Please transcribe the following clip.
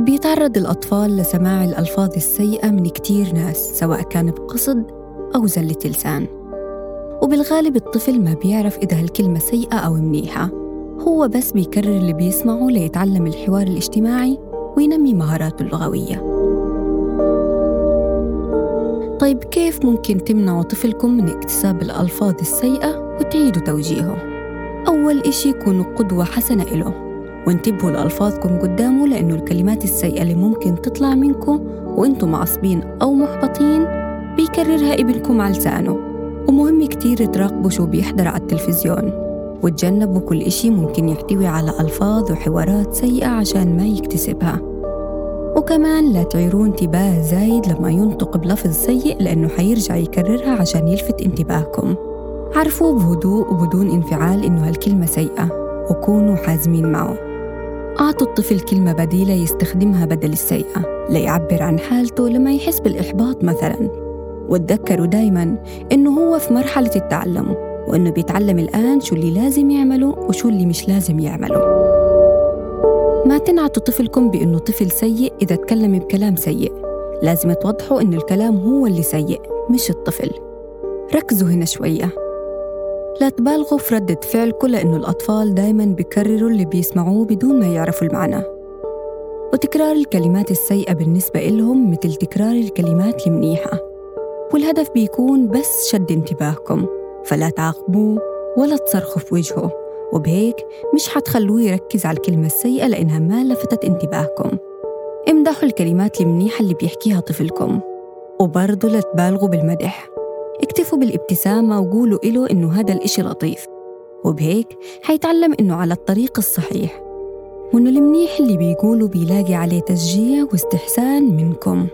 بيتعرض الأطفال لسماع الألفاظ السيئة من كتير ناس سواء كان بقصد أو زلة لسان. وبالغالب الطفل ما بيعرف إذا هالكلمة سيئة أو منيحة. هو بس بيكرر اللي بيسمعه ليتعلم الحوار الاجتماعي وينمي مهاراته اللغوية. طيب كيف ممكن تمنعوا طفلكم من اكتساب الألفاظ السيئة وتعيدوا توجيهه؟ أول إشي كونوا قدوة حسنة إله. وانتبهوا لألفاظكم قدامه لأنه الكلمات السيئة اللي ممكن تطلع منكم وأنتم معصبين أو محبطين بيكررها ابنكم على لسانه. ومهم كتير تراقبوا شو بيحضر على التلفزيون. وتجنبوا كل إشي ممكن يحتوي على ألفاظ وحوارات سيئة عشان ما يكتسبها. وكمان لا تعيروا انتباه زايد لما ينطق بلفظ سيء لأنه حيرجع يكررها عشان يلفت انتباهكم. عرفوا بهدوء وبدون انفعال إنه هالكلمة سيئة. وكونوا حازمين معه. أعطوا الطفل كلمة بديلة يستخدمها بدل السيئة ليعبر عن حالته لما يحس بالإحباط مثلاً. وتذكروا دايماً إنه هو في مرحلة التعلم وإنه بيتعلم الآن شو اللي لازم يعمله وشو اللي مش لازم يعمله. ما تنعتوا طفلكم بإنه طفل سيء إذا تكلم بكلام سيء. لازم توضحوا إنه الكلام هو اللي سيء مش الطفل. ركزوا هنا شوية. لا تبالغوا في ردة فعلكم لأنه الأطفال دايما بيكرروا اللي بيسمعوه بدون ما يعرفوا المعنى. وتكرار الكلمات السيئة بالنسبة إلهم مثل تكرار الكلمات المنيحة. والهدف بيكون بس شد انتباهكم. فلا تعاقبوه ولا تصرخوا في وجهه. وبهيك مش حتخلوه يركز على الكلمة السيئة لأنها ما لفتت انتباهكم. امدحوا الكلمات المنيحة اللي بيحكيها طفلكم. وبرضه لا تبالغوا بالمدح. اكتفوا بالابتسامة وقولوا إله إنه هذا الإشي لطيف. وبهيك حيتعلم إنه على الطريق الصحيح. وإنه المنيح اللي بيقوله بيلاقي عليه تشجيع واستحسان منكم.